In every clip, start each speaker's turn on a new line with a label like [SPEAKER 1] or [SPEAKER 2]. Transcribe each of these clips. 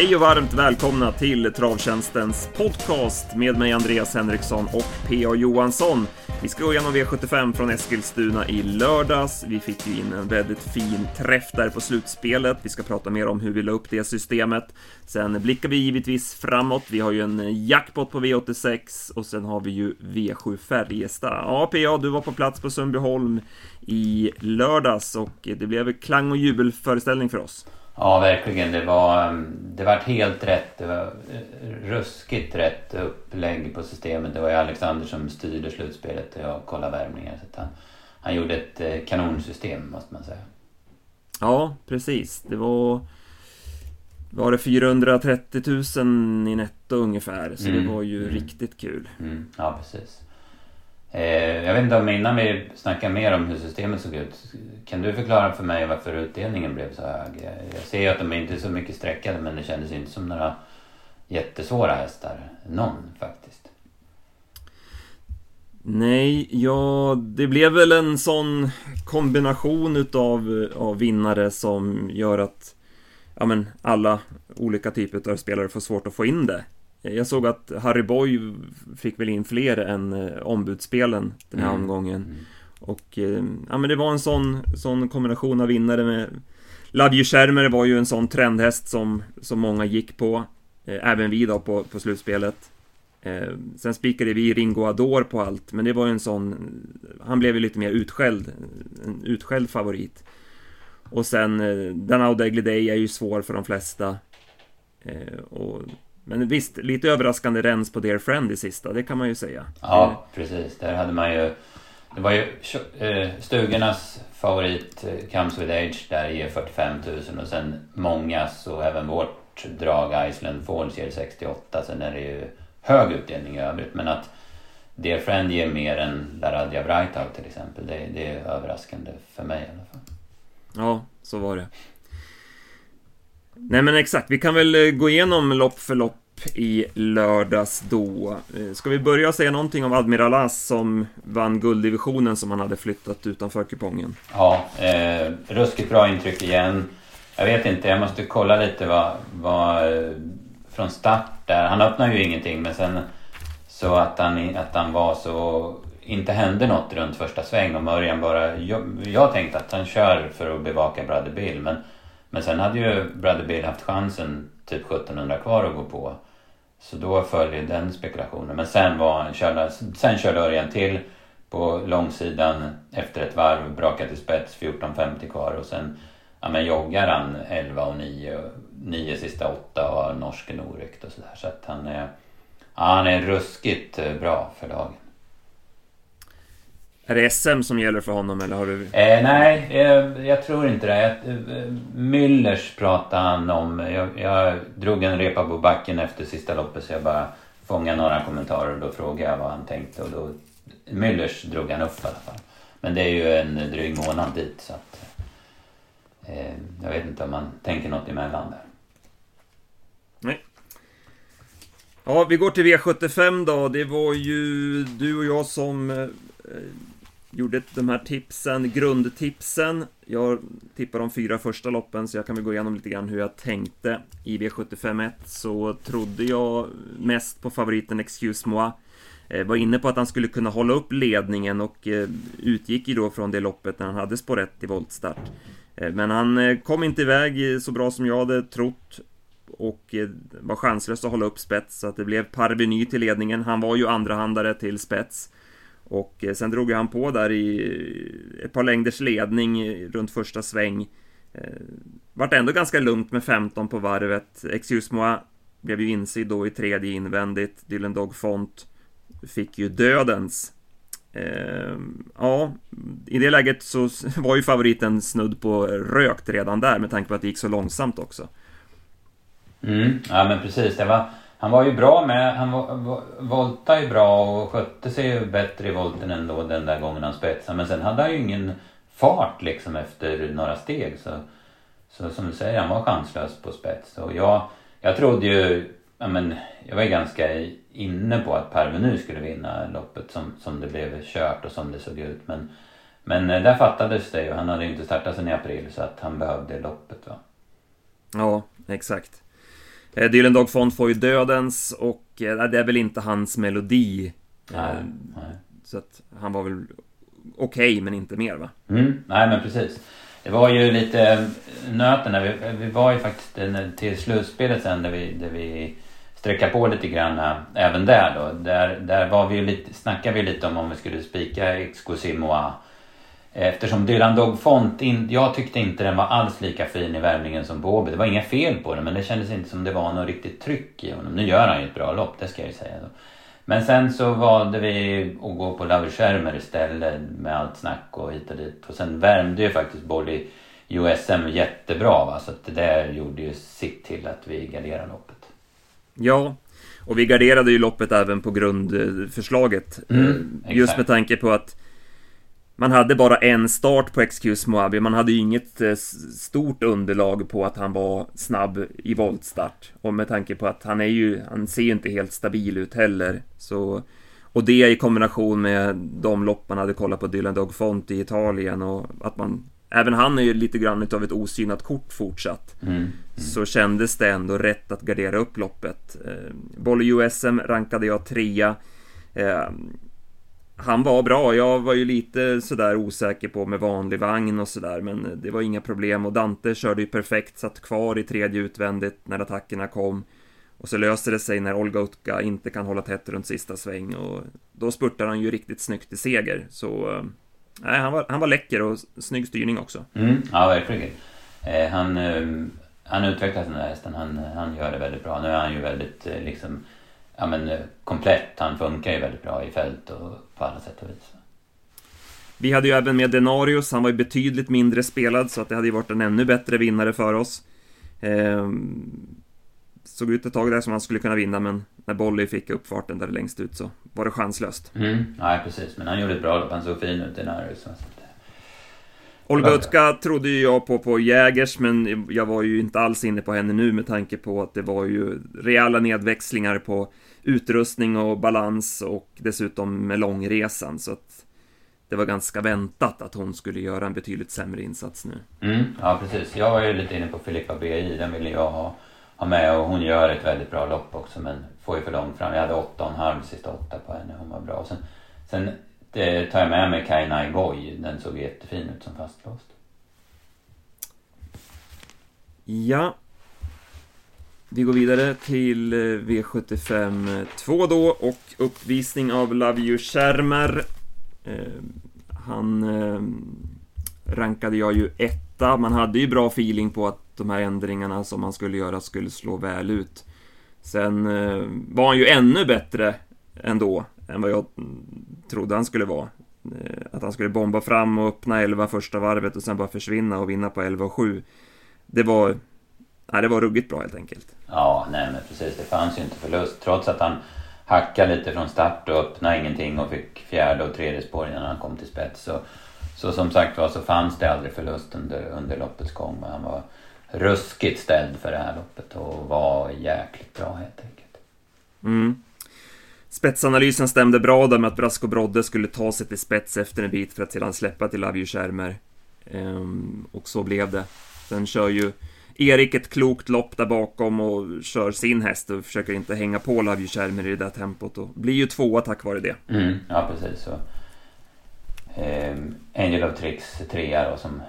[SPEAKER 1] Hej och varmt välkomna till Travtjänstens podcast med mig Andreas Henriksson och P.A. Johansson. Vi ska gå igenom V75 från Eskilstuna i lördags. Vi fick ju in en väldigt fin träff där på slutspelet. Vi ska prata mer om hur vi la upp det systemet. Sen blickar vi givetvis framåt. Vi har ju en jackpot på V86 och sen har vi ju V7 Färjestad. Ja, P.A. du var på plats på Sundbyholm i lördags och det blev klang och jubelföreställning för oss.
[SPEAKER 2] Ja, verkligen. Det var, det var helt rätt. Det var eh, ruskigt rätt upplägg på systemet. Det var ju Alexander som styrde slutspelet och jag kollade värmningar. Så han, han gjorde ett eh, kanonsystem, måste man säga.
[SPEAKER 1] Ja, precis. Det var... Var det 430 000 i netto ungefär, så mm. det var ju mm. riktigt kul.
[SPEAKER 2] Mm. Ja, precis. Eh, jag vet inte om innan vi snackar mer om hur systemet såg ut. Kan du förklara för mig varför utdelningen blev så hög? Jag ser ju att de inte är så mycket sträckade men det kändes inte som några jättesvåra hästar. Någon faktiskt.
[SPEAKER 1] Nej, ja, det blev väl en sån kombination utav av vinnare som gör att ja, men alla olika typer av spelare får svårt att få in det. Jag såg att Harry Boy fick väl in fler än eh, ombudsspelen den här mm. omgången. Mm. Och eh, ja men det var en sån, sån kombination av vinnare med Schermer var ju en sån trendhäst som, som många gick på. Eh, även vi då på, på slutspelet. sen spikade vi Ringo Ador på allt, men det var ju en sån... Han blev ju lite mer utskälld. En utskälld favorit. Och sen, eh, Danao Day är ju svår för de flesta. och men visst, lite överraskande rens på Dear Friend i sista, det kan man ju säga.
[SPEAKER 2] Ja, precis. Där hade man ju... Det var ju eh, stugornas favorit eh, Comes With Age där ger 45 000 och sen mångas och även vårt drag Iceland Falls ger 68. Sen är det ju hög utdelning i övrigt. Men att Dear Friend ger mer än Laradja Brightout till exempel. Det, det är överraskande för mig i alla fall.
[SPEAKER 1] Ja, så var det. Nej men exakt, vi kan väl eh, gå igenom lopp för lopp i lördags då. Eh, ska vi börja säga någonting om Admiral As som vann gulddivisionen som han hade flyttat utanför kupongen?
[SPEAKER 2] Ja, eh, ruskigt bra intryck igen. Jag vet inte, jag måste kolla lite vad, vad eh, från start där. Han öppnade ju ingenting men sen så att han, att han var så inte hände något runt första sväng och Mörjan bara... Jag, jag tänkte att han kör för att bevaka Brother Bill men men sen hade ju Brother Bill haft chansen typ 1700 kvar att gå på. Så då följer den spekulationen. Men sen, var han, körde, sen körde Örjan till på långsidan efter ett varv, brakade till spets, 14.50 kvar och sen ja, men joggar han 11 och 9, 9 sista 8 och har norsken oryckt och sådär. Så att han är, ja, han är ruskigt eh, bra för dagen.
[SPEAKER 1] Är det SM som gäller för honom eller har du?
[SPEAKER 2] Eh, nej, eh, jag tror inte det. Jag, eh, Müllers pratade han om. Jag, jag drog en repa på backen efter sista loppet så jag bara fångade några kommentarer och då frågade jag vad han tänkte och då Müllers drog han upp i alla fall. Men det är ju en dryg månad dit så att eh, jag vet inte om man tänker något emellan där.
[SPEAKER 1] Nej. Ja, vi går till V75 då. Det var ju du och jag som eh, gjorde de här tipsen, grundtipsen. Jag tippar de fyra första loppen så jag kan väl gå igenom lite grann hur jag tänkte. I V751 så trodde jag mest på favoriten Excuse Moi. Eh, var inne på att han skulle kunna hålla upp ledningen och eh, utgick ju då från det loppet när han hade spår 1 i voltstart. Eh, men han kom inte iväg så bra som jag hade trott och var chanslös att hålla upp spets så att det blev Parveny till ledningen. Han var ju andrahandare till spets. Och eh, sen drog han på där i ett par längders ledning runt första sväng. Eh, vart ändå ganska lugnt med 15 på varvet. Excuse moi blev ju insid då i tredje invändigt. Dylan Dog Font fick ju dödens. Eh, ja, i det läget så var ju favoriten snudd på rökt redan där med tanke på att det gick så långsamt också.
[SPEAKER 2] Mm, ja men precis. Det var han var ju bra med. Han voltade ju bra och skötte sig ju bättre i volten ändå den där gången han spetsade. Men sen hade han ju ingen fart liksom efter några steg. Så, så som du säger, han var chanslös på spets. Och jag, jag trodde ju, ja men, jag var ju ganska inne på att Parvenu skulle vinna loppet som, som det blev kört och som det såg ut. Men, men eh, där fattades det ju. Han hade ju inte startat sen i april så att han behövde loppet va.
[SPEAKER 1] Ja, exakt. Eh, Dylan Dog Font får ju dödens och eh, det är väl inte hans melodi.
[SPEAKER 2] Nej,
[SPEAKER 1] Eh,
[SPEAKER 2] nej.
[SPEAKER 1] Så att han var väl okej, men inte mer va?
[SPEAKER 2] Mm, nej men precis. Det var ju lite nöten där. Vi, vi var ju faktiskt till slutspelet sen där vi, där vi sträckade på lite grann även där då. Där, där var vi ju lite, snackade vi lite om om vi skulle spika Excusimoa. Eftersom Dylan Dog Font, in, jag tyckte inte den var alls lika fin i värmningen som Båbe. Det var inga fel på den men det kändes inte som det var något riktigt tryck i honom. Nu gör han ju ett bra lopp, det ska jag ju säga. Då. Men sen så valde vi att gå på Laverschermer istället med allt snack och hit och dit. Och sen värmde ju faktiskt Bolly USM jättebra va. Så det där gjorde ju sitt till att vi garderade loppet.
[SPEAKER 1] Ja, och vi garderade ju loppet även på grundförslaget.
[SPEAKER 2] Mm,
[SPEAKER 1] Eh, Just med tanke på att man hade bara en start på Excuse Moabi. Man hade ju inget eh, stort underlag på att han var snabb i voltstart. Och med tanke på att han är ju, han ser ju inte helt stabil ut heller. Så, och det i kombination med de lopp man hade kollat på Dylan Dog Font i Italien och att man Även han är ju lite grann utav ett osynat kort fortsatt
[SPEAKER 2] Mm.
[SPEAKER 1] så kändes det ändå rätt att gardera upp loppet. Eh, Bolle USM rankade jag trea. Eh, han var bra, jag var ju lite sådär osäker på med vanlig vagn och sådär, men det var inga problem och Dante körde ju perfekt, satt kvar i tredje utvändigt när attackerna kom. Och så löser det sig när Olga Utka inte kan hålla tätt runt sista sväng och då spurtar han ju riktigt snyggt i seger. Så eh, nej, han, var, han var läcker och snygg styrning också.
[SPEAKER 2] Mm, ja, verkligen. Eh, han, eh, han utvecklar den där hästen. Han, han gör det väldigt bra. Nu är han ju väldigt eh, liksom, ja, men, eh, komplett. Han funkar ju väldigt bra i fält och på alla sätt och vis.
[SPEAKER 1] Vi hade ju även med Denarius, han var ju betydligt mindre spelad så att det hade ju varit en ännu bättre vinnare för oss. Ehm, såg ut ett tag där som han skulle kunna vinna men när Bolly fick upp farten där längst ut så var det chanslöst.
[SPEAKER 2] Mm, nej, precis. Men han gjorde ett bra lopp. Han såg fin ut i nära. Så att, eh,
[SPEAKER 1] Olga Utka trodde ju jag på på Jägers men jag var ju inte alls inne på henne nu med tanke på att det var ju rejäla nedväxlingar på utrustning och balans och dessutom med långresan så att det var ganska väntat att hon skulle göra en betydligt sämre insats nu.
[SPEAKER 2] Mm, ja, precis. Jag var ju lite inne på Filippa BI. Den ville jag ha, ha med och hon gör ett väldigt bra lopp också men får ju för långt fram. Jag hade åtta och en halv sista åtta på henne. Hon var bra. Sen, sen det tar jag med mig Kainai Boy. Den såg jättefin ut som fastlåst.
[SPEAKER 1] Ja. Vi går vidare till eh, V75 2 eh, då och uppvisning av Lavio Schermer. Eh, Han eh, rankade jag ju etta. Man hade ju bra feeling på att de här ändringarna som man skulle göra skulle slå väl ut. Sen eh, var han ju ännu bättre ändå än vad jag trodde han skulle vara. Eh, Att han skulle bomba fram och öppna 11 första varvet och sen bara försvinna och vinna på 11 och 7. Det var... Nej, det var ruggigt bra helt enkelt.
[SPEAKER 2] Ja, nej men precis. Det fanns ju inte förlust. Trots att han hackade lite från start och öppnade ingenting och fick fjärde och tredje spår innan han kom till spets. Så, så som sagt var så fanns det aldrig förlust under, under loppets gång. Men han var ruskigt ställd för det här loppet och var jäkligt bra helt enkelt.
[SPEAKER 1] Mm. Spetsanalysen stämde bra där med att Brasko Brodde skulle ta sig till spets efter en bit för att sedan släppa till Schermer. Ehm, och så blev det. Sen kör ju Erik ett klokt lopp där bakom och kör sin häst och försöker inte hänga på Love You i det där tempot och blir ju tvåa tack vare det.
[SPEAKER 2] Mm, ja, precis. Så, ehm, Angel of Tricks trea då som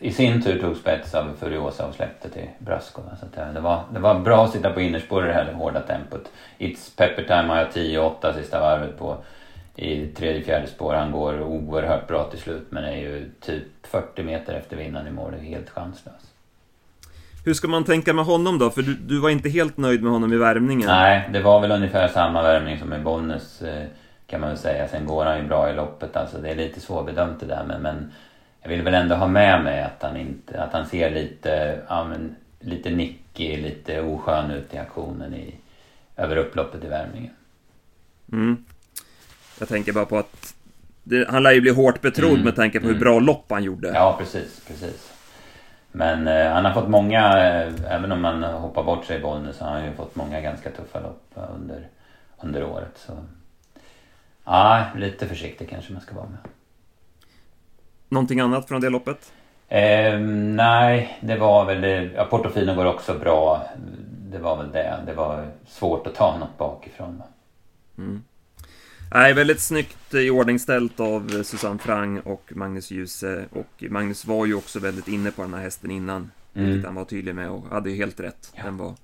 [SPEAKER 2] i sin tur tog spets av Furiosa och släppte till Brasco. Så att det, det, var, det var bra att sitta på innerspår i det här hårda tempot. It's Pepper Time har jag 10-8 sista varvet på i tredje fjärde spår. Han går oerhört bra till slut men är ju typ 40 meter efter vinnaren i mål. Helt chanslös.
[SPEAKER 1] Hur ska man tänka med honom då? För du, du var inte helt nöjd med honom i värmningen.
[SPEAKER 2] Nej, det var väl ungefär samma värmning som i Bollnäs eh, kan man väl säga. Sen går han ju bra i loppet. Alltså det är lite svårbedömt det där. Men, men jag vill väl ändå ha med mig att han, inte, att han ser lite, ja, men, lite nickig, lite oskön ut i aktionen i, över upploppet i värmningen.
[SPEAKER 1] Mm. Jag tänker bara på att det, han lär ju bli hårt betrodd
[SPEAKER 2] Mm,
[SPEAKER 1] med tanke på hur
[SPEAKER 2] mm.
[SPEAKER 1] bra lopp han gjorde.
[SPEAKER 2] Ja, precis, precis. Men eh, han har fått många, eh, även om man hoppar bort sig i Bollnäs, så har han ju fått många ganska tuffa lopp eh, under, under året. Så ja, lite försiktig kanske man ska vara med.
[SPEAKER 1] Någonting annat från det loppet?
[SPEAKER 2] Eh, nej, det var väl det. Ja, Portofino går också bra. det var väl det. Det var svårt att ta något bakifrån.
[SPEAKER 1] Mm. Nej, väldigt snyggt iordningställt av Susanne Frang och Magnus Djuse. Och Magnus var ju också väldigt inne på den här hästen innan. Mm. Vilket han var tydlig med och hade ju helt rätt. Ja. Den var,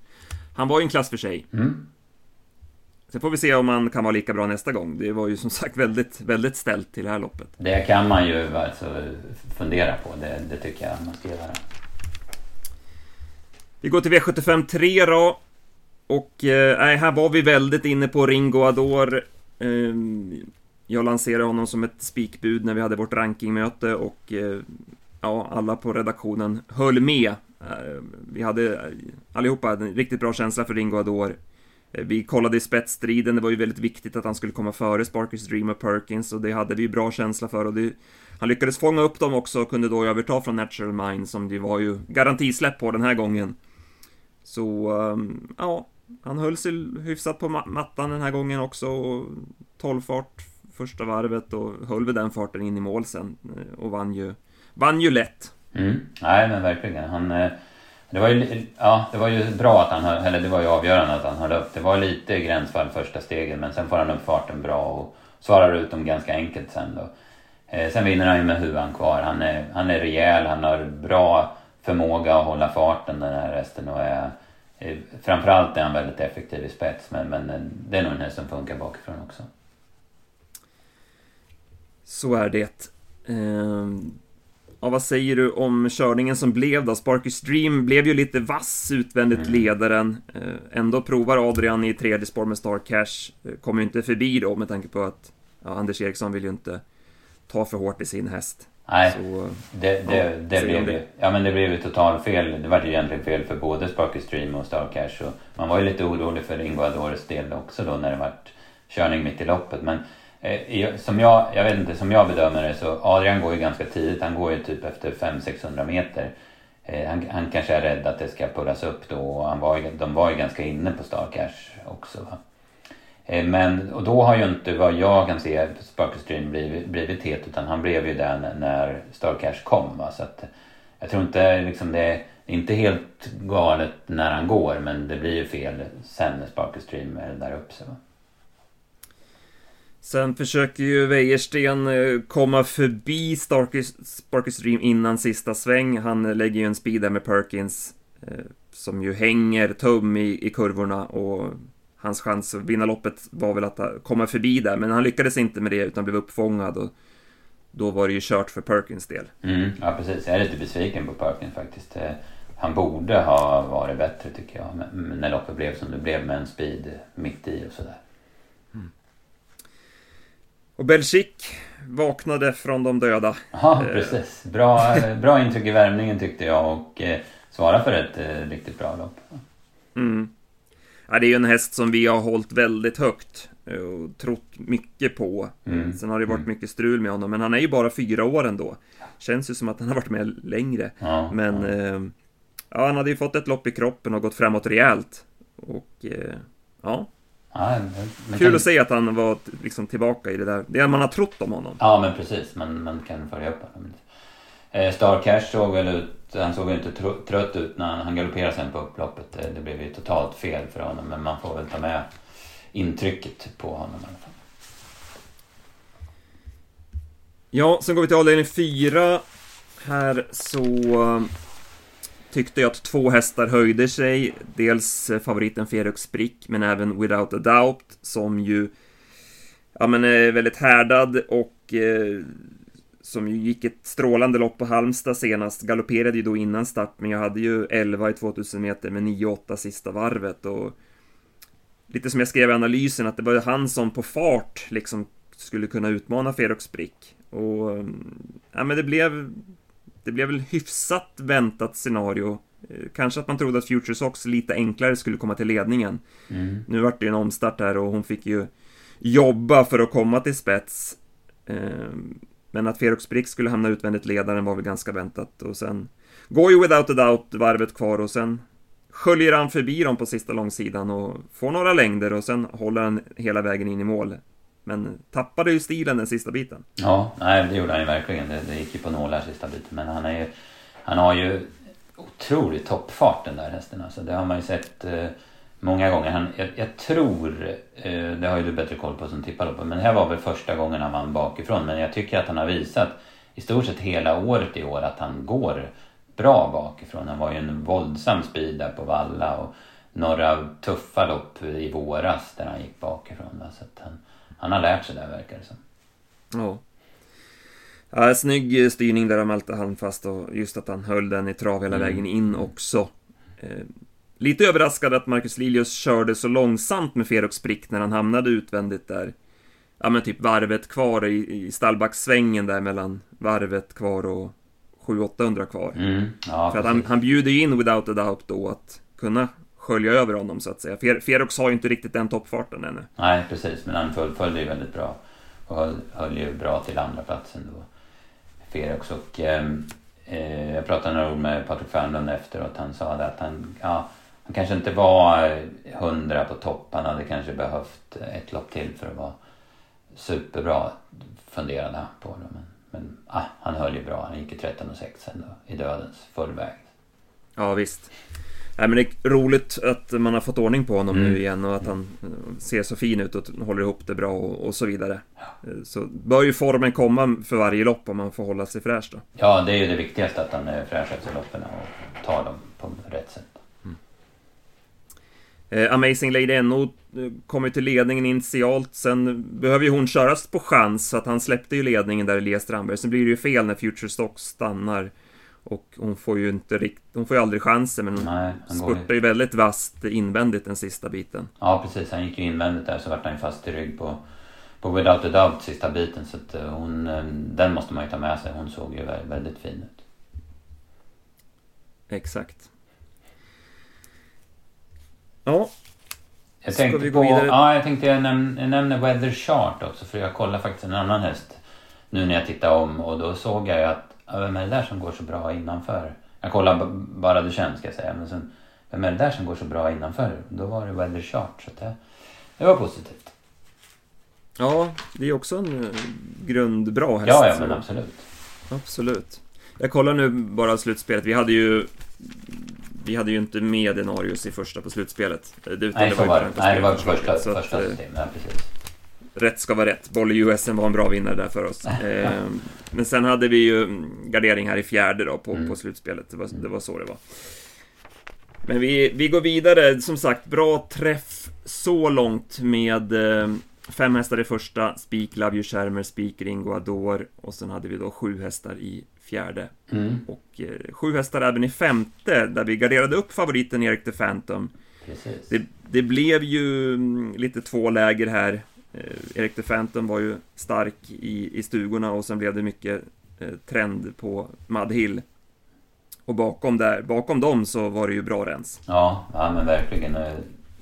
[SPEAKER 1] han var ju en klass för sig. Mm. Sen får vi se om han kan vara lika bra nästa gång. Det var ju som sagt väldigt, väldigt ställt till det här loppet.
[SPEAKER 2] Det kan man ju alltså fundera på. Det, det tycker jag man ska göra.
[SPEAKER 1] Vi går till V75 3 då. Och eh, här var vi väldigt inne på Ringo Ador. Ehm, jag lanserade honom som ett spikbud när vi hade vårt rankingmöte och eh, ja, alla på redaktionen höll med. Ehm, vi hade eh, allihopa en riktigt bra känsla för Ringo Ador. Eh, vi kollade i spetsstriden, det var ju väldigt viktigt att han skulle komma före Sparkers Dream och Perkins och det hade vi bra känsla för och det, han lyckades fånga upp dem också och kunde då överta från Natural Mind som det var ju garantisläpp på den här gången. Så, ehm, ja, han höll sig hyfsat på mattan den här gången också och 12 fart första varvet och höll väl den farten in i mål sen eh, och vann ju, vann ju lätt.
[SPEAKER 2] Mm. Nej men verkligen. Han, eh, det, var ju, ja, det var ju bra att han höll, eller det var ju avgörande att han höll upp. Det var lite gränsfall första steget men sen får han upp farten bra och svarar ut dem ganska enkelt sen då. Eh, sen vinner han ju med huvan kvar. Han är, han är rejäl, han har bra förmåga att hålla farten den här resten och är Framförallt är han väldigt effektiv i spets men, men det är nog en häst som funkar bakifrån också.
[SPEAKER 1] Så är det. Ehm, ja, vad säger du om körningen som blev då? Sparky Stream blev ju lite vass utvändigt mm. ledaren. Ehm, ändå provar Adrian i tredje spår med Star Cash. Ehm, kommer ju inte förbi då med tanke på att ja, Anders Eriksson vill ju inte ta för hårt i sin häst.
[SPEAKER 2] Nej, så, det, det, ja, det blev ju ja, men det blev ju total fel. Det var ju egentligen fel för både Sparky Stream och Star Cash. Och man var ju lite orolig för Ingo Adores del också då när det vart körning mitt i loppet. Men eh, som, jag, jag vet inte, som jag bedömer det så Adrian går ju ganska tidigt. Han går ju typ efter 500-600 meter. Eh, han, han kanske är rädd att det ska pullas upp då och han var, de var ju ganska inne på Star Cash också. Va? Eh, men, och då har ju inte vad jag kan se Sparkle Stream blivit, blivit het utan han blev ju den när Starcash kom. Va? Så att, jag tror inte liksom det är inte helt galet när han går men det blir ju fel sen när Sparkle Stream är där uppe.
[SPEAKER 1] Sen försöker ju Wäjersten eh, komma förbi Sparky Stream innan sista sväng. Han lägger ju en speed där med Perkins eh, som ju hänger tum i, i kurvorna och hans chans att vinna loppet var väl att komma förbi där, men han lyckades inte med det utan blev uppfångad och då var det ju kört för Perkins del.
[SPEAKER 2] Mm, ja, precis. Jag är lite besviken på Perkins faktiskt. Eh, han borde ha varit bättre tycker jag, när loppet blev som det blev med en speed mitt i och sådär. Mm.
[SPEAKER 1] Och Belgique vaknade från de döda.
[SPEAKER 2] Ja, precis. Bra, bra intryck i värmningen tyckte jag och eh, svarade för ett eh, riktigt bra lopp.
[SPEAKER 1] Mm. Ja, det är ju en häst som vi har hållit väldigt högt eh, och trott mycket på. Mm. Sen har det varit mm. mycket strul med honom, men han är ju bara fyra år ändå. Känns ju som att han har varit med längre. Ja, men ja. Eh, ja, han hade ju fått ett lopp i kroppen och gått framåt rejält. Och eh, ja. ja Kul kan... att se att han var liksom tillbaka i det där, det man har trott om honom.
[SPEAKER 2] Ja, men precis. Man, man kan följa upp honom. Eh, Star Cash såg väl ut han såg inte trött ut när han, galopperade sen på upploppet. Eh, det blev ju totalt fel för honom men man får väl ta med intrycket på honom i alla fall.
[SPEAKER 1] Ja, sen går vi till avdelning 4. Här så eh, tyckte jag att två hästar höjde sig. Dels eh, favoriten Ferux Brick, men även Without a Doubt som ju ja, men är väldigt härdad och eh, som ju gick ett strålande lopp på Halmstad senast, galopperade ju då innan start, men jag hade ju 11 i 2000 meter med 9-8 sista varvet och lite som jag skrev i analysen, att det var han som på fart liksom skulle kunna utmana Ferox Brick. Och ja, men det blev det blev väl hyfsat väntat scenario. Kanske att man trodde att Future Sox lite enklare skulle komma till ledningen. Mm. Nu vart det ju en omstart här och hon fick ju jobba för att komma till spets. Men att Ferox Brick skulle hamna utvändigt ledaren var väl ganska väntat och sen går ju without a doubt varvet kvar och sen sköljer han förbi dem på sista långsidan och får några längder och sen håller han hela vägen in i mål. Men tappade ju stilen den sista biten.
[SPEAKER 2] Ja, nej det gjorde han ju verkligen. Det, det gick ju på nålar sista biten. Men han är ju... Han har ju otrolig toppfart den där hästen. Alltså, det har man ju sett eh, många gånger. Han, jag, jag tror, eh, det har ju du bättre koll på som tippar på, men det här var väl första gången han vann bakifrån. Men jag tycker att han har visat i stort sett hela året i år att han går bra bakifrån. Han var ju en våldsam speed där på Valla och några tuffa lopp i våras där han gick bakifrån. Så att han, han har lärt sig där verkar det som.
[SPEAKER 1] Ja. Ja, snygg styrning där av Malte Halmfast och just att han höll den i trav hela mm. vägen in också. Lite överraskad att Marcus Lilius körde så långsamt med Ferox Sprick när han hamnade utvändigt där. Ja men typ varvet kvar i, i stallbackssvängen där mellan varvet kvar och 700-800 kvar.
[SPEAKER 2] Mm. Ja,
[SPEAKER 1] För att han, han bjuder in without a doubt då att kunna skölja över honom så att säga. Fer, Ferox har ju inte riktigt den toppfarten ännu.
[SPEAKER 2] Nej precis, men han fullföljde ju väldigt bra. Och höll, höll ju bra till andra platsen då. Ferox och ehm, eh, jag pratade några ord med Patrik Fernlund efteråt. Han sa att han, ja, han kanske inte var hundra på topp. Han hade kanske behövt ett lopp till för att vara superbra, funderade han på. Det. Men, men ah, han höll ju bra. Han gick i 13 och 6 ändå, i dödens fullväg.
[SPEAKER 1] Ja, visst. Nej, men det är roligt att man har fått ordning på honom mm. nu igen och att han eh, ser så fin ut och håller ihop det bra och, och så vidare. Ja. Eh, så bör ju formen komma för varje lopp om man får hålla sig fräsch då.
[SPEAKER 2] Ja, det är ju det viktigaste att han är fräsch efter loppen och tar dem på rätt sätt.
[SPEAKER 1] Eh, Amazing Lady NO eh, kommer till ledningen initialt, sen behöver ju hon köras på chans, så att han släppte ju ledningen där Elias Strandberg. Sen blir det ju fel när Future Stock stannar. Och hon får ju inte rikt, hon får ju aldrig chansen men hon Nej, spurtar ju väldigt vasst invändigt den sista biten.
[SPEAKER 2] Ja precis, han gick ju invändigt där så vart han ju fast i rygg på, på Without a Doubt sista biten. Så att eh, hon, den måste man ju ta med sig. Hon såg ju väldigt fin ut.
[SPEAKER 1] Exakt. Ja.
[SPEAKER 2] Jag tänkte Ska vi gå på, vidare? Ja, jag tänkte jag, näm jag nämner Weather Chart också för jag kollade faktiskt en annan häst nu när jag tittade om och då såg jag ju att vem är det där som går så bra innanför? Jag kollar bara det känns ska jag säga. Men sen, vem är det där som går så bra innanför? Då var det Weather Chart. Så det, det var positivt.
[SPEAKER 1] Ja, det är också en eh, grundbra häst.
[SPEAKER 2] Ja, ja men absolut.
[SPEAKER 1] Absolut. Jag kollar nu bara slutspelet. Vi hade ju vi hade ju inte med Denarius i första på slutspelet.
[SPEAKER 2] Det, nej, det var, var, nej, det var första, första, första
[SPEAKER 1] system. Ja, precis rätt ska vara rätt. Boll i USM var en bra vinnare där för oss. Eh, men sen hade vi ju gardering här i fjärde då på, mm. på slutspelet. Det var, det var så det var. Men vi, vi går vidare, som sagt, bra träff så långt med eh, fem hästar i första, Spik, Love You Shermer, Spik, Ringo, Ador och sen hade vi då sju hästar i fjärde.
[SPEAKER 2] Mm.
[SPEAKER 1] Och eh, sju hästar även i femte, där vi garderade upp favoriten Erik the Phantom. Det, det, blev ju mm, lite två läger här. Eh, Erik the Phantom var ju stark i, i stugorna och sen blev det mycket eh, trend på Mudhill. Och bakom, där, bakom dem så var det ju bra rens.
[SPEAKER 2] Ja, ja men verkligen. Eh,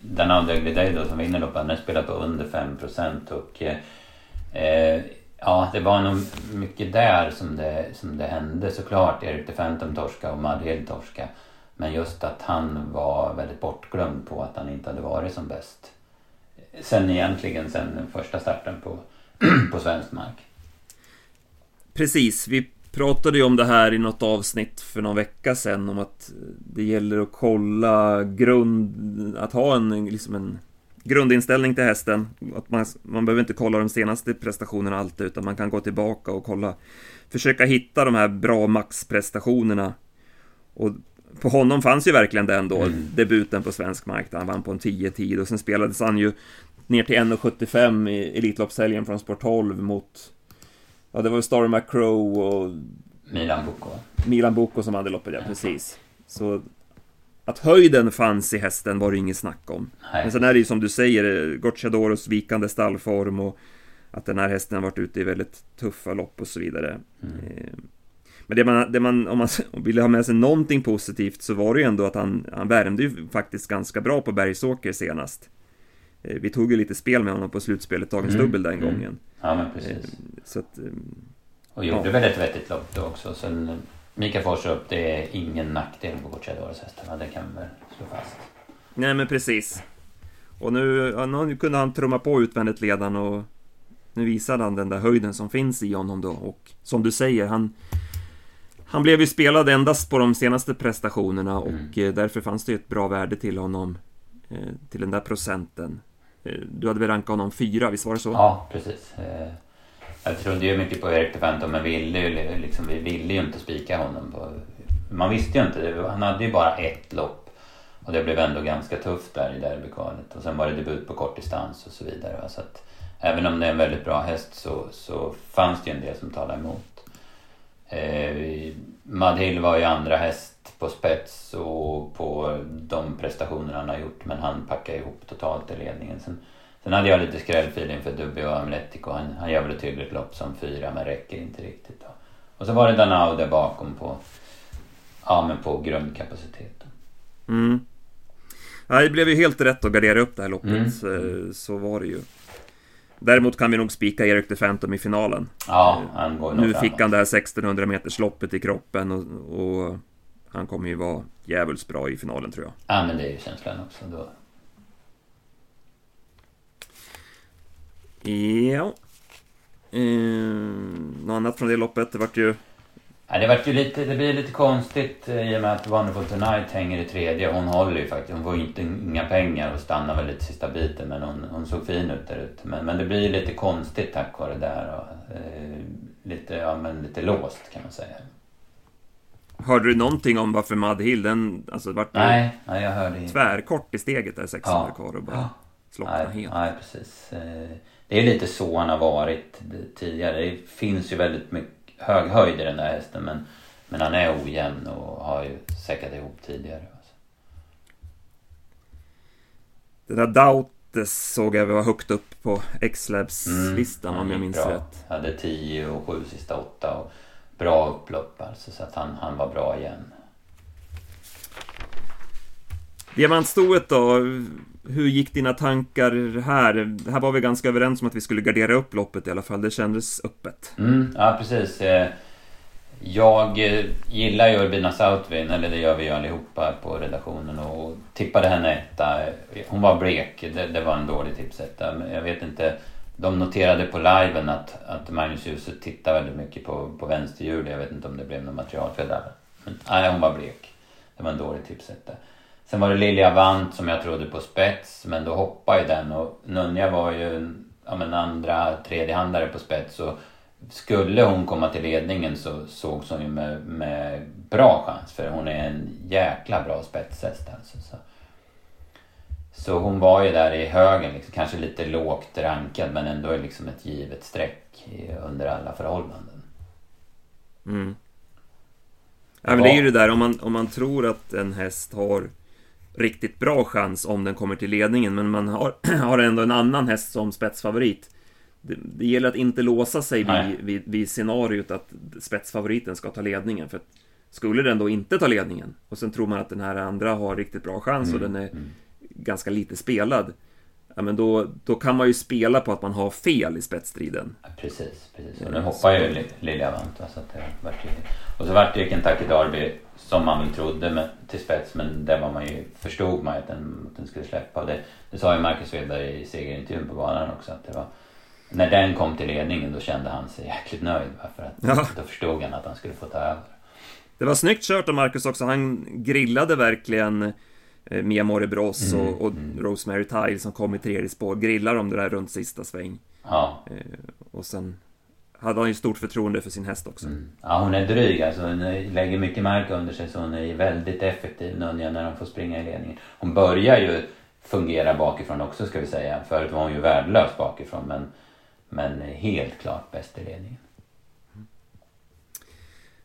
[SPEAKER 2] den Undugly Day då som vinner loppet, han spelat på under 5% och eh, ja, det var nog mycket där som det, som det hände såklart. Erik the Phantom torska och Madrid torska. Men just att han var väldigt bortglömd på att han inte hade varit som bäst sen egentligen sen den första starten på, på svensk mark.
[SPEAKER 1] Precis, vi pratade ju om det här i något avsnitt för någon vecka sedan om att det gäller att kolla grund, att ha en, liksom en grundinställning till hästen. Att man, man behöver inte kolla de senaste prestationerna alltid utan man kan gå tillbaka och kolla, försöka hitta de här bra maxprestationerna. Och på honom fanns ju verkligen den då, mm. debuten på svensk mark där han vann på en 10-tid och sen spelades han ju ner till 1,75 i Elitloppshelgen från Sport 12 mot Ja, det var ju Star McCrow och
[SPEAKER 2] Milan Boko.
[SPEAKER 1] Milan Boko som hade loppet, ja precis. Så att höjden fanns i hästen var det inget snack om. Nej. Men sen är det ju som du säger, Gocciadoros vikande stallform och att den här hästen har varit ute i väldigt tuffa lopp och så vidare. Mm. Eh, men det man, det man, om man vill ha med sig någonting positivt så var det ju ändå att han, han värmde ju faktiskt ganska bra på Bergsåker senast. Eh, vi tog ju lite spel med honom på slutspelet, dagens mm. dubbel den mm. gången.
[SPEAKER 2] Ja, men precis. Eh,
[SPEAKER 1] så att,
[SPEAKER 2] och gjorde ja. väl ett vettigt lopp då också. Sen Mikael Forserup, det är ingen nackdel på Gocciadoros hästarna, det kan vi väl slå fast.
[SPEAKER 1] Nej, men precis. Och nu, ja, nu kunde han trumma på utvändigt ledan och nu visade han den där höjden som finns i honom då och som du säger, han Han blev ju spelad endast på de senaste prestationerna och
[SPEAKER 2] Mm.
[SPEAKER 1] eh, därför fanns det ju ett bra värde till honom. eh, Till den där procenten. Eh, Du hade väl rankat honom fyra, visst var det så?
[SPEAKER 2] Ja, precis. Jag trodde ju mycket på Erik de Phantom men ville ju, liksom, vi ville ju inte spika honom. På, man visste ju inte, det- han hade ju bara ett lopp. Och det blev ändå ganska tufft där i derbykvalet. Och sen var det debut på kortdistans och så vidare. va. Så att, även om det är en väldigt bra häst så, så fanns det ju en del som talade emot. Eh, Madhill var ju andra häst på spets och på de prestationer han har gjort. Men han packade ihop totalt i ledningen. Sen, sen hade jag lite skrällfil inför Dubby och Amletico. Han, han gör väl ett hyggligt lopp som fyra men räcker inte riktigt. Då. Och så var det Danao där bakom på, ja, men på grundkapaciteten.
[SPEAKER 1] Mm. Ja, det blev ju helt rätt att gardera upp det här loppet,
[SPEAKER 2] Mm.
[SPEAKER 1] så, så var det ju. Däremot kan vi nog spika Erik de Phantom i finalen.
[SPEAKER 2] Ja, han går nog
[SPEAKER 1] Nu
[SPEAKER 2] framåt.
[SPEAKER 1] fick han det här 1600 meters loppet i kroppen och, och han kommer ju vara djävulskt bra i finalen tror jag.
[SPEAKER 2] Ja, men det är ju känslan också. Då.
[SPEAKER 1] Ja. Eh, något annat från det loppet? Det vart ju...
[SPEAKER 2] Ja, det, vart ju lite, det blir lite konstigt eh, i och med att Wonderful Tonight hänger i tredje. Hon håller ju faktiskt. Hon får inte inga pengar och stannar väl lite sista biten. Men hon, hon såg fin ut där ute. Men, men det blir ju lite konstigt tack vare det där. Och, eh, lite, ja, men lite låst kan man säga.
[SPEAKER 1] Hörde du någonting om varför Madhill, den... Alltså det vart
[SPEAKER 2] Nej, nej jag hörde
[SPEAKER 1] tvärkort i steget där 600
[SPEAKER 2] Ja.
[SPEAKER 1] kvar och bara
[SPEAKER 2] Ja.
[SPEAKER 1] slocknade
[SPEAKER 2] Nej,
[SPEAKER 1] helt.
[SPEAKER 2] nej, precis. Eh, Det är lite så han har varit tidigare. Det finns ju väldigt mycket hög höjd i den där hästen men, men han är ojämn och har ju säkrat ihop tidigare.
[SPEAKER 1] Det där Dautes såg jag var högt upp på X-Labs-listan om
[SPEAKER 2] han
[SPEAKER 1] jag minns
[SPEAKER 2] Mm, bra.
[SPEAKER 1] rätt.
[SPEAKER 2] Hade 10 och 7 sista åtta och bra upplopp alltså så att han, han var bra igen.
[SPEAKER 1] Diamantstoet då? Hur gick dina tankar här? Här var vi ganska överens om att vi skulle gardera upp loppet i alla fall. Det kändes öppet.
[SPEAKER 2] Mm, ja precis. Eh, jag eh, gillar ju Urbina Southwin, eller det gör vi ju allihopa på redaktionen och tippade henne etta. Hon var blek, det, det var en dålig tipsetta. Men jag vet inte, de noterade på liven att, att Magnus Djuse tittar väldigt mycket på, på vänsterhjul. Jag vet inte om det blev något materialfel där. Men nej, hon var blek. Det var en dålig tipsetta. Sen var det Lilja Vant som jag trodde på spets, men då hoppade ju den och Nunja var ju en ja, men andra, tredje handare på spets. Och skulle hon komma till ledningen så sågs hon ju med, med bra chans för hon är en jäkla bra spetshäst alltså. Så. så hon var ju där i högen, liksom, kanske lite lågt rankad men ändå liksom ett givet streck i, under alla förhållanden.
[SPEAKER 1] Mm. Ja, men det är ju det där om man, om man tror att en häst har riktigt bra chans om den kommer till ledningen, men man har, har ändå en annan häst som spetsfavorit. Det, det gäller att inte låsa sig vid, vid, vid scenariot att spetsfavoriten ska ta ledningen. För skulle den då inte ta ledningen och sen tror man att den här andra har riktigt bra chans och den är
[SPEAKER 2] mm.
[SPEAKER 1] ganska lite spelad. Ja, men då, då kan man ju spela på att man har fel i spetsstriden.
[SPEAKER 2] Precis, precis. Och nu hoppar ju Li- Lilja Vant. va, Så att det vart ju... Och så vart det ju Kentucky Derby som man väl trodde med, till spets men där var man ju, förstod man ju att den, att den skulle släppa. Och det, det sa ju Marcus Svedberg i segerintervjun på banan också att det var när den kom till ledningen då kände han sig jäkligt nöjd. För att
[SPEAKER 1] Ja.
[SPEAKER 2] då förstod han att han skulle få ta över.
[SPEAKER 1] Det var snyggt kört av Marcus också. Han grillade verkligen Mia Moribros
[SPEAKER 2] Mm,
[SPEAKER 1] och, och
[SPEAKER 2] mm.
[SPEAKER 1] Rosemary Tile som kom i tredje spår. Grillar dem det där runt sista sväng.
[SPEAKER 2] Ja,
[SPEAKER 1] Och sen hade han ju stort förtroende för sin häst också.
[SPEAKER 2] mm. ja hon är dryg alltså. Hon lägger mycket mark under sig så hon är väldigt effektiv Nunja när hon får springa i ledningen. Hon börjar ju fungera bakifrån också ska vi säga. Förut var hon ju värdelös bakifrån men, men helt klart bäst i ledningen.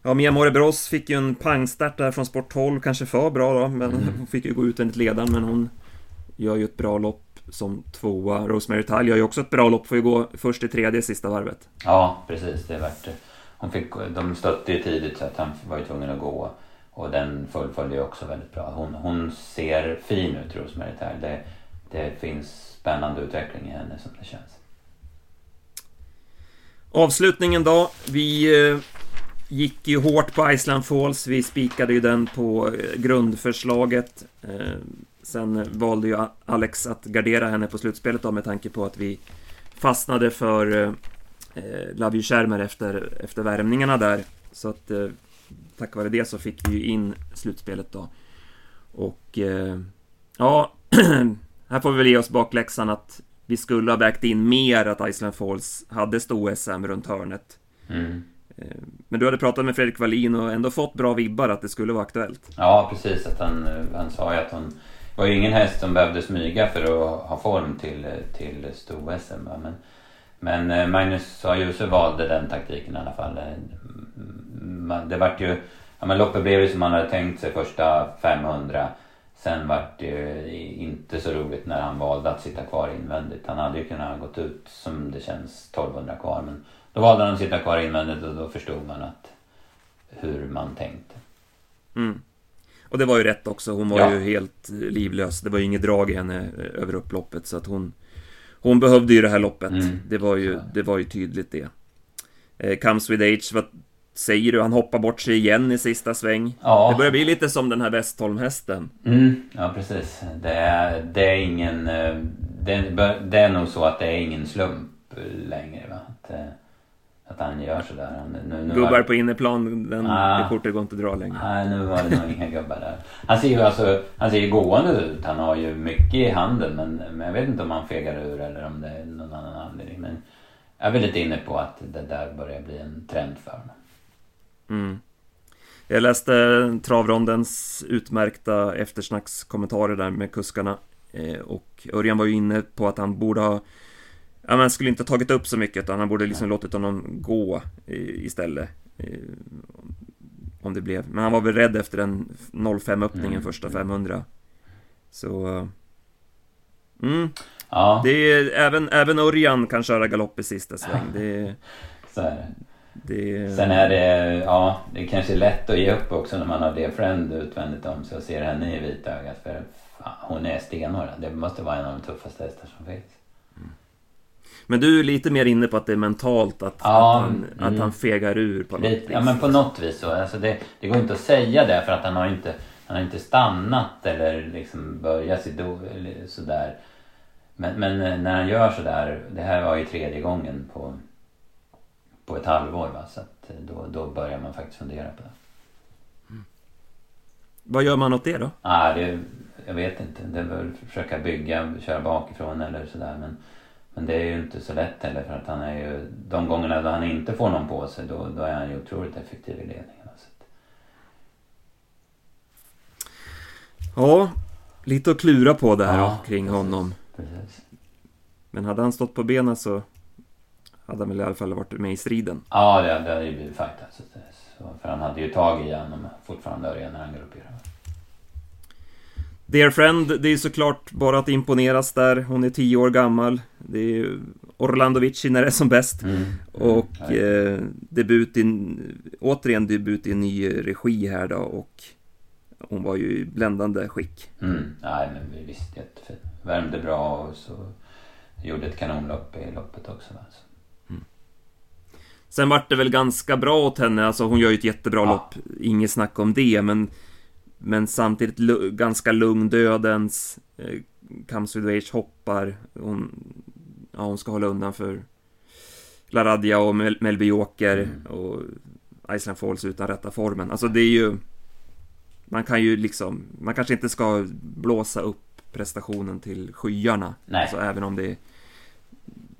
[SPEAKER 1] Ja, Mia Moribros fick ju en pangstart där från sport 12, kanske för bra då, men
[SPEAKER 2] Mm.
[SPEAKER 1] hon fick ju gå ut enligt ledaren, men hon gör ju ett bra lopp som tvåa. Rosemary Tile gör ju också ett bra lopp, får ju gå först i tredje sista varvet.
[SPEAKER 2] Ja, precis. Det vart det. Hon fick, de stötte ju tidigt så att han var ju tvungen att gå. Och den fullföljde ju också väldigt bra. Hon, hon ser fin ut, Rosemary Tile. Det, det finns spännande utveckling i henne som det känns.
[SPEAKER 1] Avslutningen då. Vi eh, gick ju hårt på Iceland Falls. Vi spikade ju den på eh, grundförslaget. Eh, sen valde ju Alex att gardera henne på slutspelet då med tanke på att vi fastnade för eh, eh Love You efter, efter värmningarna där. Så att tack vare det så fick vi ju in slutspelet då. Och ja, här får vi väl ge oss bakläxan att vi skulle ha vägt in mer att Iceland Falls hade stå-SM runt hörnet.
[SPEAKER 2] Mm.
[SPEAKER 1] Eh, men du hade pratat med Fredrik Wallin och ändå fått bra vibbar att det skulle vara aktuellt.
[SPEAKER 2] Ja, precis. Att han, eh, han sa ju att hon det var ju ingen häst som behövde smyga för att ha form till, eh, till sto-SM. Men, men Magnus Ajuse valde den taktiken i alla fall. Mm, mm, det vart ju, ja men loppet blev ju som man hade tänkt sig första 500. Sen vart det ju inte så roligt när han valde att sitta kvar invändigt. Han hade ju kunnat gått ut som det känns 1200 kvar. Men då valde han att sitta kvar invändigt och då förstod man att hur man tänkte.
[SPEAKER 1] Mm. Och det var ju rätt också, hon var ja. ju helt livlös. Det var ju inget drag i henne eh, över upploppet så att hon Hon behövde ju det här loppet. Mm. Det, var ju, det var ju tydligt det. Eh, Comes with age, vad säger du? Han hoppar bort sig igen i sista sväng. Ja. Det börjar bli lite som den här Westholm-hästen.
[SPEAKER 2] Mm. Ja, precis. Det är, det är ingen... Eh, det, det är nog så att det är ingen slump längre. Va? Att, eh, att han gör sådär.
[SPEAKER 1] Nu, nu gubbar var... på innerplan, den, ah, det kortet går inte att dra längre.
[SPEAKER 2] Nej, nu var det nog inga gubbar där. Han ser ju alltså, han ser ju gående ut. Han har ju mycket i handen men, men jag vet inte om han fegar ur eller om det är någon annan anledning. Men jag är väl lite inne på att det där börjar bli en trend för honom.
[SPEAKER 1] Mm. Jag läste travrondens utmärkta eftersnackskommentarer där med kuskarna. Eh, och Örjan var ju inne på att han borde ha ja, man skulle inte tagit upp så mycket utan han borde liksom låtit honom gå istället. Om det blev. Men han var väl rädd efter den 05 öppningen mm. första 500. Så... Mm. Ja. Det är, även, även Örjan kan köra galopp i sista sväng. Det,
[SPEAKER 2] så är det. det. Sen är det, ja, det är kanske lätt att ge upp också när man har det friend utvändigt om sig och ser henne i vitögat. För fan, hon är stenhård. Det måste vara en av de tuffaste hästar som finns.
[SPEAKER 1] Men du är lite mer inne på att det är mentalt att, ja, att, han, mm. att han fegar ur på något vis.
[SPEAKER 2] Ja men på något vis så. Alltså det, det går inte att säga det för att han har inte, han har inte stannat eller liksom börjat sitt sådär. Men, men eh, när han gör sådär, det här var ju tredje gången på, på ett halvår va. Så att eh, då, då börjar man faktiskt fundera på det. Mm.
[SPEAKER 1] Vad gör man åt det då?
[SPEAKER 2] Ah, det, jag vet inte. Det är väl försöka bygga, köra bakifrån eller sådär. Men men det är ju inte så lätt heller för att han är ju... De gångerna då han inte får någon på sig då, då är han ju otroligt effektiv i ledningen. Så.
[SPEAKER 1] Ja, lite att klura på där ja, kring precis, honom. Precis. Men hade han stått på benen så hade han väl i alla fall varit med i striden.
[SPEAKER 2] Ja, det, det hade ju blivit fight alltså. För han hade ju tag i honom fortfarande när han galopperade.
[SPEAKER 1] Dear Friend, det är såklart bara att imponeras där. Hon är tio år gammal. Det är Orlando Vici när det är som bäst. Mm. Och eh, debut i, återigen debut i en ny regi här då och hon var ju i bländande skick.
[SPEAKER 2] Mm. Nej men visst, jättefint. Värmde bra och så gjorde ett kanonlopp i loppet också. Alltså. Mm.
[SPEAKER 1] Sen vart det väl ganska bra åt henne, alltså hon gör ju ett jättebra ja. lopp, inget snack om det, men men samtidigt ganska lugn dödens. Eh, Comes with age hoppar. Hon, ja, hon ska hålla undan för Laradja och Mel Melby Joker mm. och Iceland Falls utan rätta formen. Alltså det är ju... Man kan ju liksom... Man kanske inte ska blåsa upp prestationen till skyarna. Nej. Alltså även om det är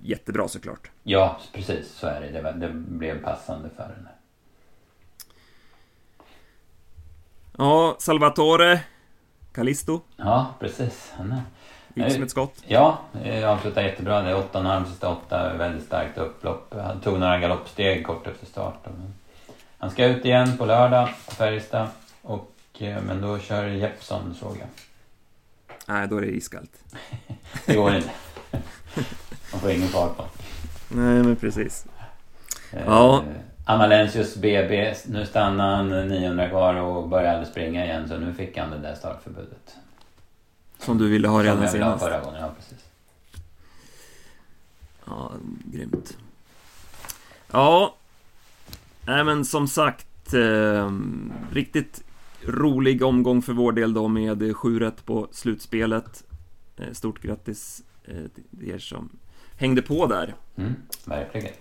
[SPEAKER 1] jättebra såklart.
[SPEAKER 2] Ja, precis så är det. Det, det blev passande för henne.
[SPEAKER 1] Ja, Salvatore Callisto.
[SPEAKER 2] Ja, precis. Han är...
[SPEAKER 1] Gick som ett skott.
[SPEAKER 2] Ja, avslutade jättebra. Det är åtta och sista åtta. Väldigt starkt upplopp. Han tog några galoppsteg kort efter start. Han ska ut igen på lördag på Färjestad. Och, eh, men då kör Jeppsson såg jag.
[SPEAKER 1] Nej, då är det iskallt.
[SPEAKER 2] det går inte. Man får ingen fart på
[SPEAKER 1] Nej, men precis. Eh, ja.
[SPEAKER 2] Amalensius BB, nu stannar han 900 kvar och börjar aldrig springa igen så nu fick han det där startförbudet.
[SPEAKER 1] Som du ville ha redan senast? Som jag ville
[SPEAKER 2] ha förra gången, ja precis.
[SPEAKER 1] Ja, grymt. Ja, nej men som sagt, eh, riktigt rolig omgång för vår del då med 7 rätt på slutspelet. Eh, stort grattis eh, till er som hängde på där.
[SPEAKER 2] Mm, verkligen.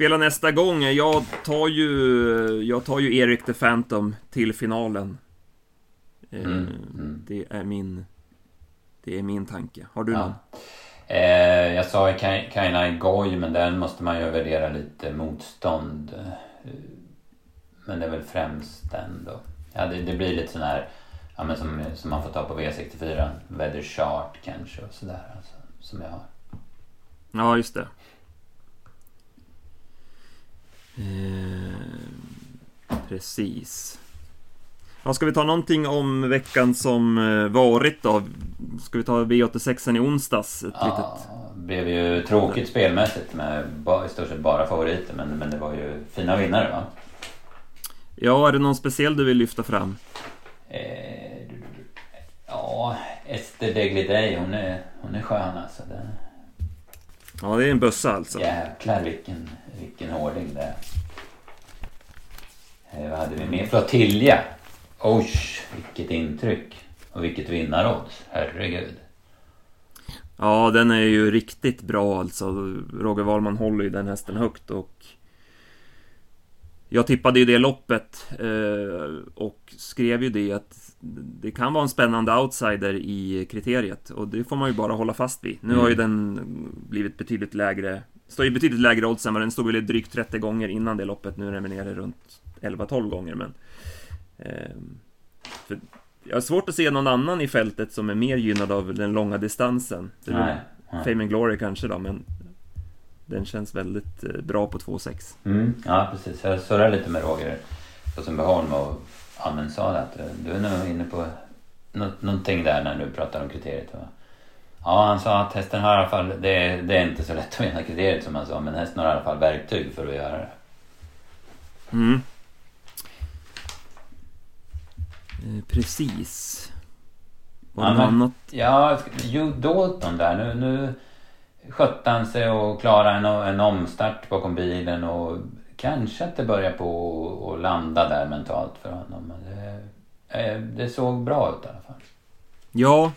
[SPEAKER 1] Spela nästa gång? Jag tar ju, jag tar ju Erik the Phantom till finalen. Eh,
[SPEAKER 2] Mm, mm.
[SPEAKER 1] Det är min, det är min tanke. Har du
[SPEAKER 2] Ja.
[SPEAKER 1] någon?
[SPEAKER 2] Eh, jag sa Kai- Kainai Goi, men den måste man ju värdera lite motstånd. Eh, Men det är väl främst den då. Ja, det, det blir lite sån här, ja men som, som man får ta på V64. Weather Chart kanske och sådär. Alltså, som jag har.
[SPEAKER 1] Ja, just det. Eh, precis. Ja, ska vi ta någonting om veckan som eh, varit då? Ska vi ta V86 i onsdags? Ett
[SPEAKER 2] Ja,
[SPEAKER 1] litet...
[SPEAKER 2] det blev ju tråkigt spelmässigt med i stort sett bara favoriter. Men, men det var ju fina vinnare va?
[SPEAKER 1] Ja, är det någon speciell du vill lyfta fram?
[SPEAKER 2] Eh, ja, Ester Deglidey, hon är, hon är skön alltså. Det,
[SPEAKER 1] Ja, det är en bössa alltså.
[SPEAKER 2] Jäklar vilken, vilken hårding det är. Eh, Vad hade vi mer? Flottilja. Oj, vilket intryck. Och vilket vinnarodds. Herregud.
[SPEAKER 1] Ja, den är ju riktigt bra alltså. Roger Wahlman håller ju den hästen högt och jag tippade ju det loppet eh, och skrev ju det att det kan vara en spännande outsider i kriteriet och det får man ju bara hålla fast vid. Nu har ju den blivit betydligt lägre, står ju betydligt lägre odds än vad den stod väl drygt 30 gånger innan det loppet. Nu är den nere runt 11-12 gånger men eh, för jag har svårt att se någon annan i fältet som är mer gynnad av den långa distansen.
[SPEAKER 2] Nej. nej.
[SPEAKER 1] Fame and Glory kanske då, men den känns väldigt eh, bra på 2,6.
[SPEAKER 2] Mm, ja, precis. Jag surrade lite med Roger på Sundbyholm och men sa att eh, du är nog inne på nå- någonting där när du pratar om kriteriet. Va? Ja, han sa att hästen har i alla fall, det är, det är inte så lätt att vinna kriteriet som han sa, men hästen har i alla fall verktyg för att göra det.
[SPEAKER 1] Mm. Eh, precis. Var det
[SPEAKER 2] Ja,
[SPEAKER 1] något
[SPEAKER 2] men-
[SPEAKER 1] annat?
[SPEAKER 2] Ja, Hugh Dalton där. Nu, nu skötte han sig och klarade en, en omstart bakom bilen och kanske att det börjar på att landa där mentalt för honom. Men Det, eh, det såg bra ut i alla fall.
[SPEAKER 1] Ja,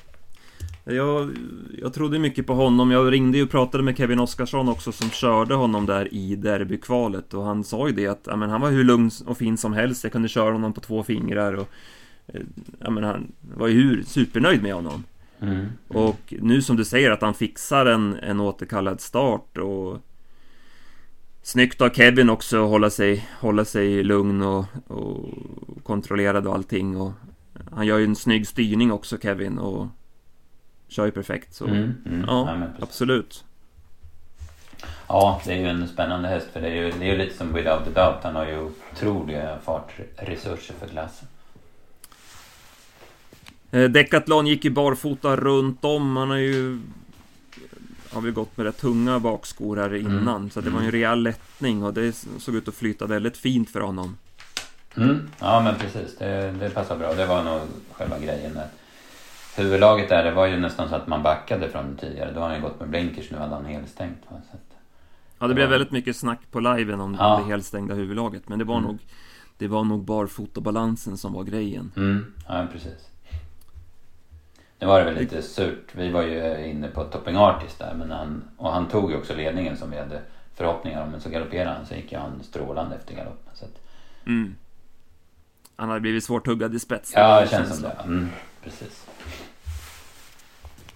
[SPEAKER 1] jag, jag trodde mycket på honom. Jag ringde ju och pratade med Kevin Oskarsson också som körde honom där i derbykvalet och han sa ju det att ja, men han var hur lugn och fin som helst. Jag kunde köra honom på två fingrar och eh, ja, men han var ju hur supernöjd med honom.
[SPEAKER 2] Mm.
[SPEAKER 1] Och nu som du säger att han fixar en, en återkallad start och Snyggt av Kevin också att hålla sig, hålla sig lugn och, och kontrollerad och allting och Han gör ju en snygg styrning också Kevin och Kör ju perfekt så
[SPEAKER 2] Mm, mm.
[SPEAKER 1] Ja,
[SPEAKER 2] Ja,
[SPEAKER 1] absolut
[SPEAKER 2] ja, det är ju en spännande häst för det är ju, det är ju lite som Without a Doubt. Han har ju otroliga fartresurser för klassen.
[SPEAKER 1] eh, Decathlon gick ju barfota runt om Han har ju Har vi gått med rätt tunga bakskor här innan
[SPEAKER 2] Mm,
[SPEAKER 1] Så det var ju en rejäl lättning och det såg ut att flyta väldigt fint för honom
[SPEAKER 2] Mm. Ja men precis, det, det passar bra. Det var nog själva grejen där. Huvudlaget där, det var ju nästan så att man backade från tidigare. Då har han ju gått med blinkers, nu hade han helstängt. Va? Så att,
[SPEAKER 1] Ja, det blev väldigt mycket snack på liven om
[SPEAKER 2] Ja.
[SPEAKER 1] det helstängda huvudlaget Men det var
[SPEAKER 2] Mm.
[SPEAKER 1] nog Det var nog barfotabalansen som var grejen
[SPEAKER 2] mm. Ja precis. Nu var det väl lite surt. Vi var ju inne på Topping Artist där. Men han, och han tog ju också ledningen som vi hade förhoppningar om. Men så galopperade han så gick ju han strålande efter galoppen. Så att,
[SPEAKER 1] mm. Han hade blivit svårt huggad i spets
[SPEAKER 2] ja, det känns som det. Mm, precis.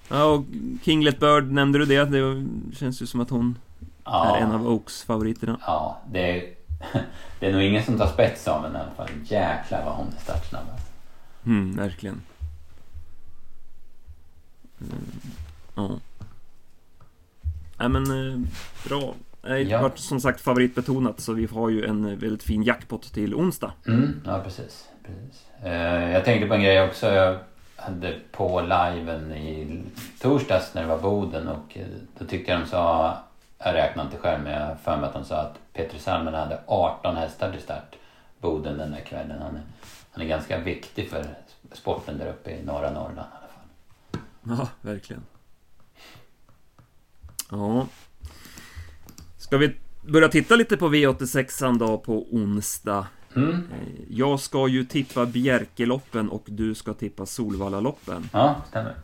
[SPEAKER 1] Ja, och Kinglet Bird, nämnde du det? Det känns ju som att hon
[SPEAKER 2] Ja.
[SPEAKER 1] är en av Oaks favoriterna
[SPEAKER 2] Ja, det är, det är nog ingen som tar spets av henne i alla fall. Jäklar vad hon är startsnabb.
[SPEAKER 1] Mm, verkligen mm. Ja Nej men, eh, bra Det har som sagt favoritbetonat så vi har ju en eh, väldigt fin jackpot till onsdag
[SPEAKER 2] Mm, ja precis. precis. Jag tänkte på en grej också. Jag hade på liven i torsdags när det var Boden och eh, då tyckte jag de sa, jag räknar inte själv men jag har för mig att de sa att Petrus Salmen hade 18 hästar till start Boden den där kvällen. Han är, han är ganska viktig för sporten där uppe i norra Norrland i alla fall.
[SPEAKER 1] Ja, verkligen. Ja. Ska vi börja titta lite på V86 då på onsdag?
[SPEAKER 2] Mm.
[SPEAKER 1] Eh, Jag ska ju tippa Bjerkeloppen och du ska tippa Solvallaloppen.
[SPEAKER 2] Ja, stämmer.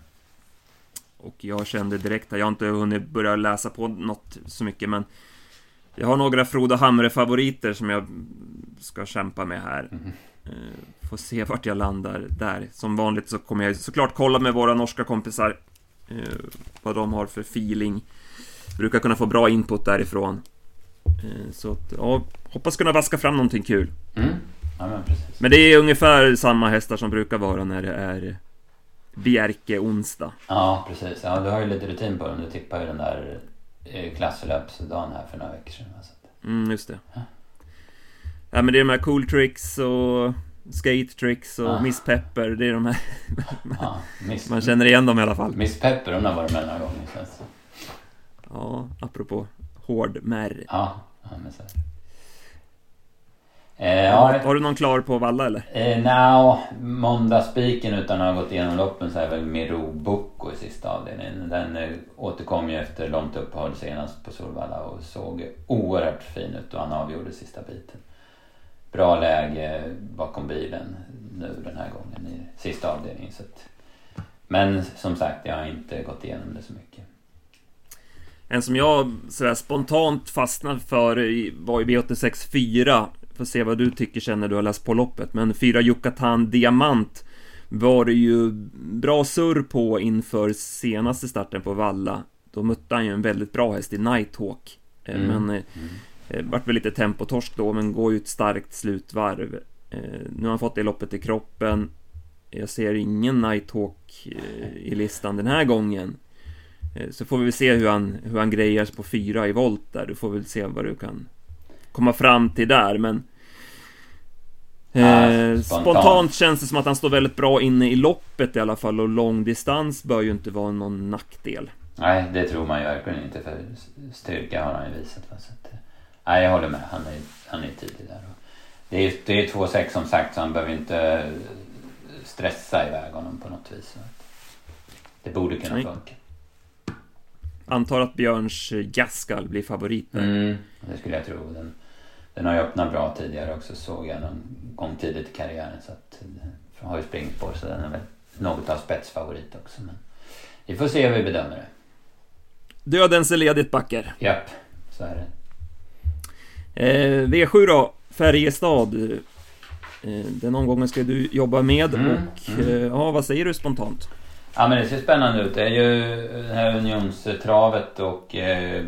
[SPEAKER 1] Och jag kände direkt, jag har inte hunnit börja läsa på något så mycket men Jag har några Frodo Hamre-favoriter som jag ska kämpa med här. Eh, Får se vart jag landar där. Som vanligt så kommer jag såklart kolla med våra norska kompisar eh, vad de har för feeling. Brukar kunna få bra input därifrån. Eh, Så att, ja, hoppas kunna vaska fram någonting kul.
[SPEAKER 2] Mm. Ja, men precis.
[SPEAKER 1] Men det är ungefär samma hästar som brukar vara när det är Bjerke onsdag.
[SPEAKER 2] Ja, precis. Ja, du har ju lite rutin på dem. Du tippade ju den där eh, klasslöpsdagen här för några veckor sedan. va, så att-
[SPEAKER 1] Mm, just det.
[SPEAKER 2] Ja.
[SPEAKER 1] Ja, men det är de här cool tricks och skate tricks och
[SPEAKER 2] Ja.
[SPEAKER 1] Miss Pepper. Det är de här,
[SPEAKER 2] Ja, Miss,
[SPEAKER 1] man känner igen dem i alla fall.
[SPEAKER 2] Miss Pepper, hon har varit med några gånger som.
[SPEAKER 1] Ja, apropå hård märr.
[SPEAKER 2] Ja, så är det. Eh, ja,
[SPEAKER 1] Har du någon klar på Valla eller?
[SPEAKER 2] Eh, Nja, måndagsspiken utan att ha gått igenom loppen så är väl Miro Bocco i sista avdelningen. Den eh, återkom ju efter långt uppehåll senast på Solvalla och såg oerhört fin ut och han avgjorde sista biten. Bra läge bakom bilen nu den här gången i sista avdelningen. Så att, men som sagt, jag har inte gått igenom det så mycket.
[SPEAKER 1] En som jag sådär spontant fastnade för var ju V86 4 Får se vad du tycker sen när du har läst på loppet. Men 4 Yucatan Diamant Var det ju bra surr på inför senaste starten på Valla. Då mötte han ju en väldigt bra häst i Nighthawk. Eh,
[SPEAKER 2] Mm.
[SPEAKER 1] Men eh, eh, vart väl lite tempotorsk då men går ju ett starkt slutvarv. Nu har han fått det loppet i kroppen. Jag ser ingen Nighthawk i listan den här gången Så får vi se hur han, hur han grejar sig på fyra i volt där. Du får väl se vad du kan komma fram till där, men...
[SPEAKER 2] Ja,
[SPEAKER 1] Eh,
[SPEAKER 2] spontant.
[SPEAKER 1] känns det som att han står väldigt bra inne i loppet i alla fall och långdistans bör ju inte vara någon nackdel.
[SPEAKER 2] Nej, det tror man ju verkligen inte för styrka har han ju visat. va, Så att, eh, nej, jag håller med. Han är, han är tidig där. Det är ju det är 2-6 som sagt så han behöver inte eh, stressa iväg honom på något vis. Det borde kunna
[SPEAKER 1] Nej.
[SPEAKER 2] funka.
[SPEAKER 1] Antar att Björns eh, Gaskall blir favorit där.
[SPEAKER 2] Mm, det skulle jag tro. Den, den har ju öppnat bra tidigare också såg jag någon gång tidigt i karriären. Så att den har ju springspår så den är väl något av spetsfavorit också. Men vi får se hur vi bedömer det.
[SPEAKER 1] Dödens är ledigt backar.
[SPEAKER 2] Japp, så är det.
[SPEAKER 1] Eh, V7 då, Färjestad. Eh, den omgången ska du jobba med
[SPEAKER 2] Mm,
[SPEAKER 1] och
[SPEAKER 2] mm.
[SPEAKER 1] Eh, ja, vad säger du spontant?
[SPEAKER 2] Ja men det ser spännande ut. Det är ju det här unionstravet och eh,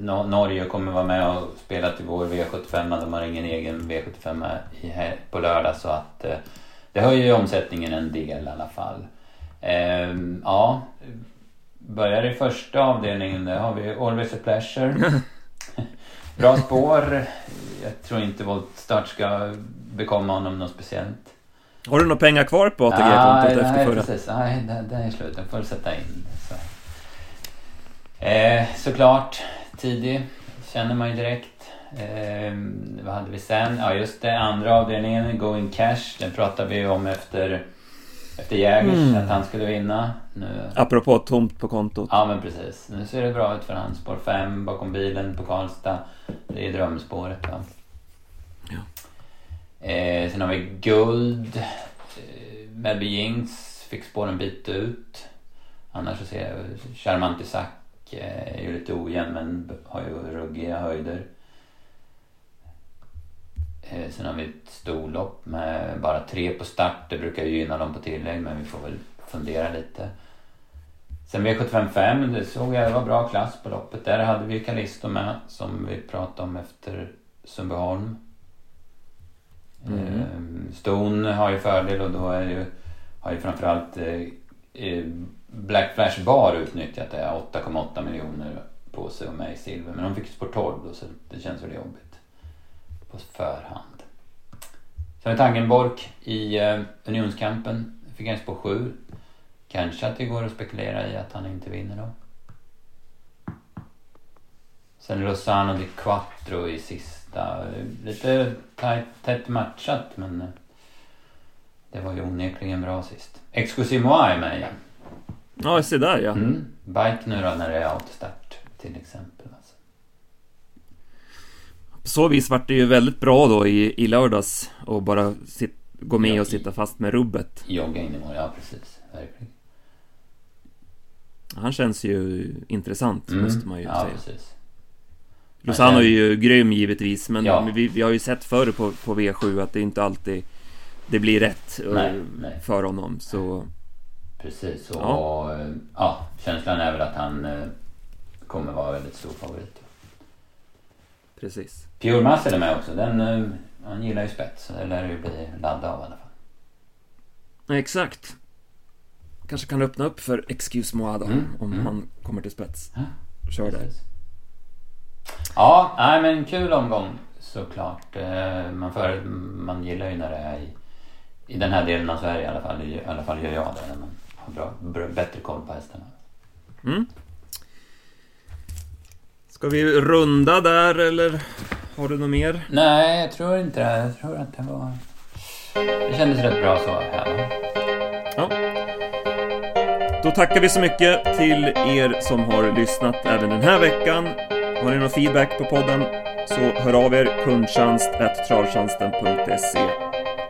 [SPEAKER 2] Nor- Norge kommer vara med och spela till vår V75. De har ingen egen V75 i, här på lördag så att eh, det höjer ju omsättningen en del i alla fall. Eh, ja, börjar i första avdelningen. Där har vi Always a Pleasure. Bra spår. Jag tror inte voltstart ska bekomma honom något speciellt.
[SPEAKER 1] Har du några pengar kvar på ATG-kontot efter
[SPEAKER 2] nej,
[SPEAKER 1] förra?
[SPEAKER 2] precis. Nej, det, det är slut. Den får du sätta in. Så. Eh, såklart, tidig. Känner man ju direkt. Eh, vad hade vi sen? Ja, just det. Andra avdelningen, Going Cash. Den pratade vi om efter, efter Jägers,
[SPEAKER 1] Mm.
[SPEAKER 2] att han skulle vinna. Nu,
[SPEAKER 1] Apropå tomt på kontot.
[SPEAKER 2] ja, men precis. Nu ser det bra ut för han. Spår 5 bakom bilen på Karlstad. Det är drömspåret. Ja. Eh, sen har vi guld. Eh, Melby Jinx fick spåren bit ut. Annars så ser jag Charmant Isak eh, är ju lite ojämn men har ju ruggiga höjder. Eh, sen har vi ett storlopp med bara tre på start. Det brukar ju gynna dem på tillägg men vi får väl fundera lite. Sen V755, det såg jag, det var bra klass på loppet. Där hade vi Callisto med som vi pratade om efter Sundbyholm.
[SPEAKER 1] Mm.
[SPEAKER 2] Eh, Stone har ju fördel och då är ju, har ju framförallt eh, eh, Black Flash Bar utnyttjat det. 8,8 miljoner på sig och mig i silver. Men de fick spår 12 då, så det känns väl jobbigt på förhand. Sen har vi Tangenborg i Unionskampen. Fick en spår 7. Kanske att det går att spekulera i att han inte vinner då. Sen Lozano di Quattro i sista. Lite tajt, tätt matchat men eh, det var ju onekligen bra sist. Exclusive Moi är med igen.
[SPEAKER 1] Ja, se där ja.
[SPEAKER 2] Mm. Bike nu då när det är autostart till exempel. Alltså.
[SPEAKER 1] På så vis vart det ju väldigt bra då i, i lördags och bara sit, gå med och sitta fast med rubbet.
[SPEAKER 2] Jogga in i mål, ja precis. Verkligen.
[SPEAKER 1] Han känns ju intressant, måste man ju
[SPEAKER 2] Mm. ja,
[SPEAKER 1] säga.
[SPEAKER 2] precis.
[SPEAKER 1] Lozano är ju grym givetvis, men
[SPEAKER 2] Ja.
[SPEAKER 1] vi, vi har ju sett förr på, på V7 att det inte alltid det blir rätt eh,
[SPEAKER 2] Nej, nej.
[SPEAKER 1] för honom. Så
[SPEAKER 2] Precis, och
[SPEAKER 1] Ja.
[SPEAKER 2] ja. ja, känslan är väl att han eh, kommer vara väldigt stor favorit.
[SPEAKER 1] precis.
[SPEAKER 2] Pure Muscle är med också. Den, eh, han gillar ju spets, så det lär ju bli ladda av i alla fall.
[SPEAKER 1] Exakt. Kanske kan öppna upp för Excuse Moi då,
[SPEAKER 2] Mm,
[SPEAKER 1] om
[SPEAKER 2] mm.
[SPEAKER 1] han kommer till spets. Kör där.
[SPEAKER 2] Precis. Ja, nej men kul omgång såklart. Eh, Man, för, man gillar ju när det är i, i den här delen av Sverige i alla fall. I alla fall gör jag det. När man har bra, bra, bättre koll på hästarna.
[SPEAKER 1] Mm. Ska vi runda där eller har du något mer?
[SPEAKER 2] Nej, jag tror inte det. Jag tror att det var... Det kändes rätt bra så här.
[SPEAKER 1] Ja. Då tackar vi så mycket till er som har lyssnat även den här veckan. Har ni någon feedback på podden så hör av er kundtjänst.travtjänsten.se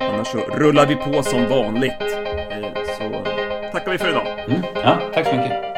[SPEAKER 1] Annars så rullar vi på som vanligt. Eh, så eh, tackar vi för idag.
[SPEAKER 2] Mm. Ja, tack så mycket.